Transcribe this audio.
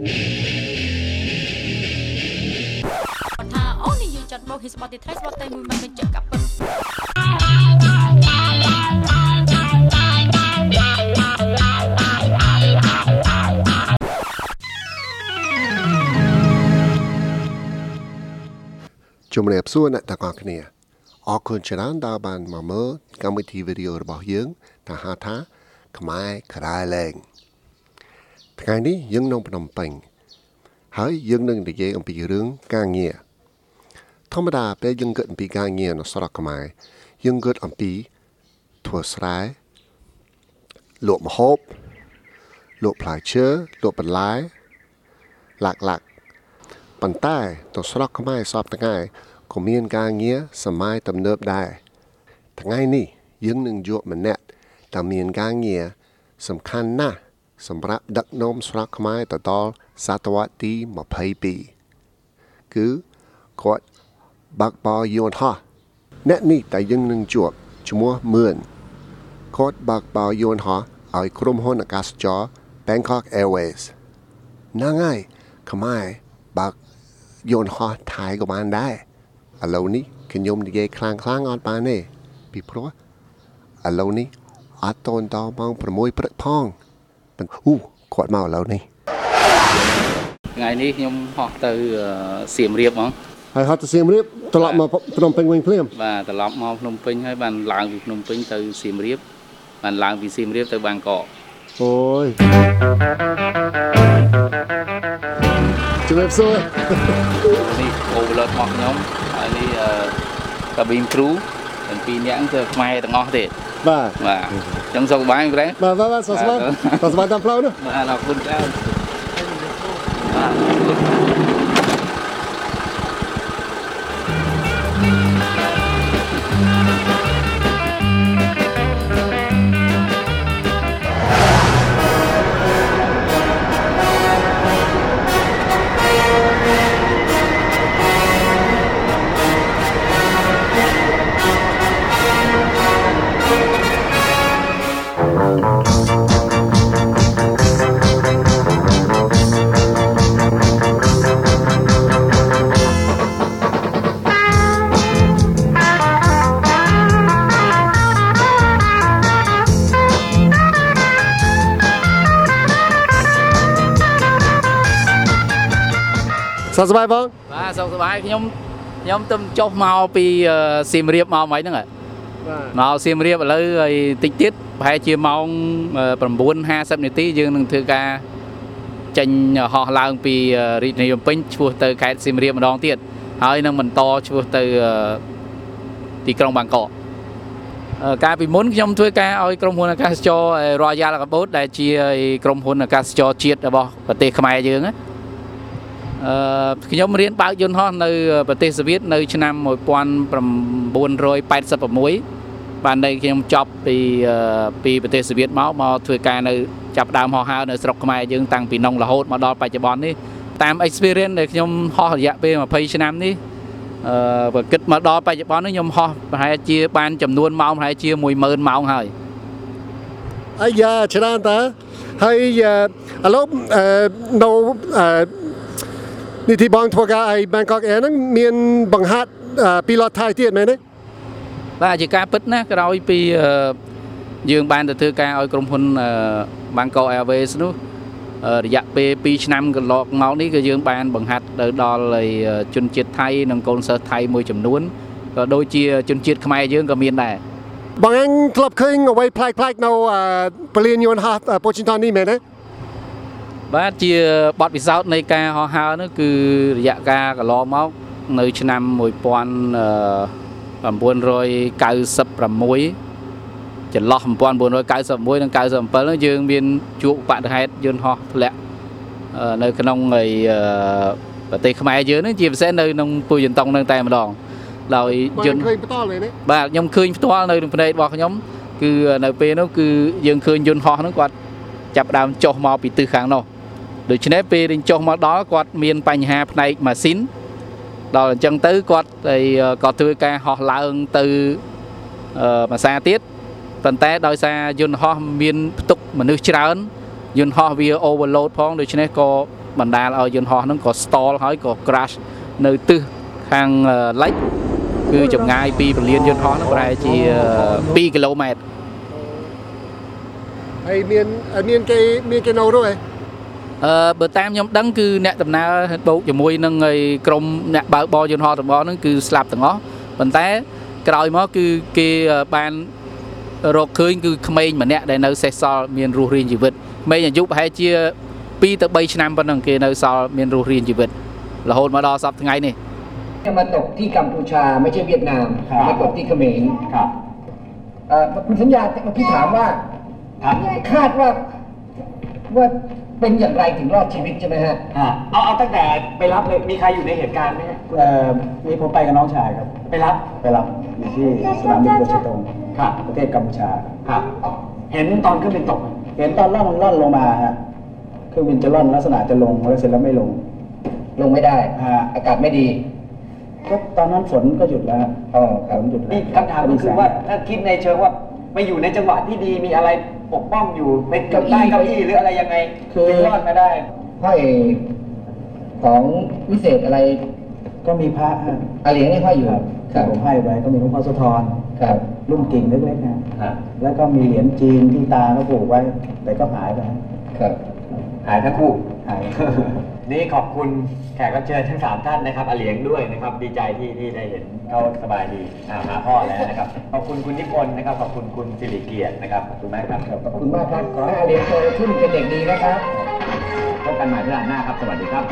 គាត់ថាអូននេះយូរចាត់មកហ៊ីស្បតទីត្រៃស្បតតែមួយមិនបញ្ជាក់កាប់ជំរាបសួរអ្នកទាំងអស់គ្នាអរគុណច្រើនដែលបានមកមើលកម្មវិធីវីដេអូរបស់យើង តាហាថាខ្មែរក្រៃលែង ថ្ងៃនេះយើងនៅភ្នំពេញហើយយើងនឹងនិយាយអំពីរឿងការងារធម្មតាពេលយើងគិតអំពីការងារនៅស្រុកខ្មែរយើងគិតអំពីធ្វើស្រែលក់ម្ហូបលក់ផ្លែឈើលក់បន្លែឡាក់ឡាក់ប៉ុន្តែទៅស្រុកខ្មែរសពថ្ងៃក៏មានការងារសម័យទំនើបដែរថ្ងៃនេះយើងនឹងយកម្នាក់ដែលមានការងារសំខាន់ណាស់ សម្រាប់ដឹកនាំស្រុកខ្មែរទៅដល់សតវត្សទី22គឺគាត់បាក់បោយន្តហោះអ្នកនេះតែយើងនឹងជួបឈ្មោះមឿនគាត់បាក់បោយន្តហោះឲ្យក្រុមហ៊ុនអាកាសចរ Bangkok Airways ហ្នឹងហើយខ្មែរបើកយន្តហោះថៃក៏បានដែរឥឡូវនេះខ្ញុំនិយាយខ្លាំងខ្លាំងៗអត់បានទេពីព្រោះឥឡូវនេះអត់តូនតម៉ោង6ព្រឹកផងប៉ុន្តែ អូគាត់មកឥឡូវនេះថ្ងៃនេះខ្ញុំហោះទៅអឺសៀមរាបហ្មងហើយហត់ទៅសៀមរាបត្រឡប់មកភ្នំពេញវិញភ្លាមបាទត្រឡប់មកភ្នំពេញហើយបានឡើងពីភ្នំពេញទៅសៀមរាបបានឡើងពីសៀមរាបទៅបាងកកអូយជំរាបសួរនេះ overload របស់ខ្ញុំហើយនេះអឺ cabin crew ទាំងពីរនាក់ហ្នឹងគឺខ្មែរទាំងអស់ទេ បាទបាទអញ្ចឹងសុខសប្បាយប្រែបាទបាទបាទសួស្តីសួស្តីតាមផ្លូវនោះបាទអរគុណច្រើនបាទ សួស្តីបងបាទសុខសប្បាយខ្ញុំខ្ញុំទៅចុះមកពីអឺសៀមរាបមកមិនហ្នឹងហ៎បាទមកសៀមរាបឥឡូវហើយតិចទៀតប្រហែលជាម៉ោង9:50នាទីយើងនឹងធ្វើការចេញហោះឡើងពីរាជធានីភ្នំពេញឆ្ពោះទៅខេត្តសៀមរាបម្ដងទៀតហើយនឹងបន្តឆ្ពោះទៅអឺទីក្រុងបាងកកអឺកាលពីមុនខ្ញុំធ្វើការឲ្យក្រុមហ៊ុនអាកាសចរ Royal Cambodia ដែលជាក្រុមហ៊ុនអាកាសចរជាតិរបស់ប្រទេសខ្មែរយើងណាអឺ ខ្ញុំរៀនបើកយន្តហោះនៅប្រទេសសូវៀតនៅ ឆ្នាំ1986បាននៅខ្ញុំចប់ពីអឺពីប្រទេសសូវៀតមកមកធ្វើការនៅចាប់ផ្ដើមហោះហើរនៅស្រុកខ្មែរយើងតាំងពីនងរហូតមកដល់បច្ចុប្បន្ននេះតាម experience ដែលខ្ញុំហោះរយៈពេល20ឆ្នាំនេះអឺបើគិតមកដល់បច្ចុប្បន្ននេះខ្ញុំហោះប្រហែលជាបានចំនួនម៉ោងប្រហែលជា10000ម៉ោងហើយអាយ៉ាច្រើនតើហើយអឺឥឡូវអឺនៅអឺ នេះទីបងធ្វើការឲ្យ Bangkok Air ហ្នឹងមានបង្ហាត់អឺ pilot ថៃទៀតមែនទេបាទជាការពិតណាក្រោយពីអឺយើងបានទៅធ្វើការឲ្យក្រុមហ៊ុនអឺ Bangkok Airways នោះអឺរយៈពេល2ឆ្នាំកន្លងមកនេះគឺយើងបានបង្ហាត់ទៅដល់ឲ្យជនជាតិថៃនិងកូនសិស្សថៃមួយចំនួនក៏ដូចជាជនជាតិខ្មែរយើងក៏មានដែរបងអញធ្លាប់ឃើញអ្វីប្លែកៗនៅអឺពលានយន្តហោះពូជីនតននេះមែនទេ បាទជាបទពិសោធន៍នៃការហោះហើរនោះគឺរយៈកាលកន្លងមកនៅឆ្នាំ1996ចន្លោះ1991និង97នោះយើងមានជួបឧបទ្ទហេតុយន្តហោះធ្លាក់អឺនៅក្នុងឯអឺប្រទេសខ្មែរយើងហ្នឹងជាពិសេសនៅក្នុងពូយន្តងហ្នឹងតែម្ដងដោយបងយអញន្តឃើញបន្តមែនទេបាទខ្ញុំឃើញផ្ទាល់នៅក្នុងភ្នែករបស់ខ្ញុំគឺនៅពេលនោះគឺយើងឃើញយន្តហោះហ្នឹងគាត់ចាប់ផ្ដើមចុះមកពីទិសខាងនោះ ដូច្នេះពេលរៀងចុះមកដល់គាត់មានបញ្ហាផ្នែកម៉ាស៊ីនដល់អញ្ចឹងទៅគាត់ហើយគាត់ធ្វើការហោះឡើងទៅអឺភាសាទៀតប៉ុន្តែដោយសារយន្តហោះមានផ្ទុកមនុស្សច្រើនយន្តហោះវា overload ផងដូច្នេះក៏បណ្ដាលឲ្យយន្តហោះហ្នឹងក៏ stall ហើយក៏ crash នៅទិសខខាងអឺលិចគឺចម្ងាយពីពលានយន្តហោះហ្នឹងប្រហែលជា2គីឡូម៉ែត្រហើយមានមានគេមានគេនៅរួចហ៎ អឺបើតាមខ្ញុំដឹងគឺអ្នកដំណើរបូកជាមួយនឹងឯក្រុមអ្នកបើកបរយន្តហោះទាំងអស់ហ្នឹងគឺស្លាប់ទាំងអស់ប៉ុន្តែក្រោយមកគឺគេបានរកឃើញគឺក្មេងម្នាក់ដែលនៅសេសសល់មានរស់រានជីវិតក្មេងអាយុប្រហែលជា2ទៅ3ឆ្នាំប៉ុណ្ណឹងគេនៅសល់មានរស់រានជីវិតរហូតមកដល់សប្តាហ៍ថ្ងៃនេះ จะมาตกที่กัมพูชาไม่ใช่เวียดนาม ครับ มาตกที่เขมร ครับ เอ่อคุณสัญญาเมื่อกี้ถามว่า ครับ คาดว่าว่า เป็นอย่างไรถึงรอดชีวิตใช่ไหมฮะอ่าเอาเอาตั้งแต่ไปรับเลยมีใครอยู่ในเหตุการณ์ไหมฮะเอ่อมีผมไปกับน้องชายครับ ไปรับไปรับอยู่ที่สนามบินโกเชตงครับประเทศกัมพูชา ครับเห็นตอนเครื่องบินตกไหมเห็นตอนล่อนล่อนลงมาฮะเครื่องบินจะล่อนลักษณะจะลงแล้วเสร็จแล้วไม่ลง ลงไม่ได้ ฮะ อากาศไม่ดีก็ตอนนั้นฝนก็หยุดแล้วฮะอ๋อคฝรับนหยุดแล้วนี่คำถามก็คือว่าถ้าคิดในเชิงว่าไปอยู่ในจังหวะที่ดีมีอะไร ปกป้องอยู่เป็นเก้าอี้เก้าอี้หรืออะไรยังไงถึงรอดมาได้ ห้อยของวิเศษอะไรก็มีพระฮะอาเหลียงนี่ห้อยอยู่ครับครัที่บผมให้ไว้ก็มีหลวงพ่อโสธรครับรุ่นกิ่งเล็กๆนะครับแล้วก็มีเหรียญจีนที่ตาเขาผูกไว้ แต่ก็หายไปฮะครับ หายทั้งคู่หาย นี่ขอบคุณแขกรับเชิญทั้งสามท่านนะครับอาเหลียงด้วยนะครับ ดีใจที่ที่ได้เห็นเขาสบายดีอ่าหาพ่อแล้วนะครับ ขอบคุณคุณนิพนธ์นะครับ ขอบคุณคุณสิริเกียรตินะครับ ขอบคุณมากครับขอบคุณมากครับ ขอให้อาเหลียงโตขึ้นเป็นเด็กดีนะครับ พบกันใหม่เพื่อนหน้าครับ สวัสดีครับ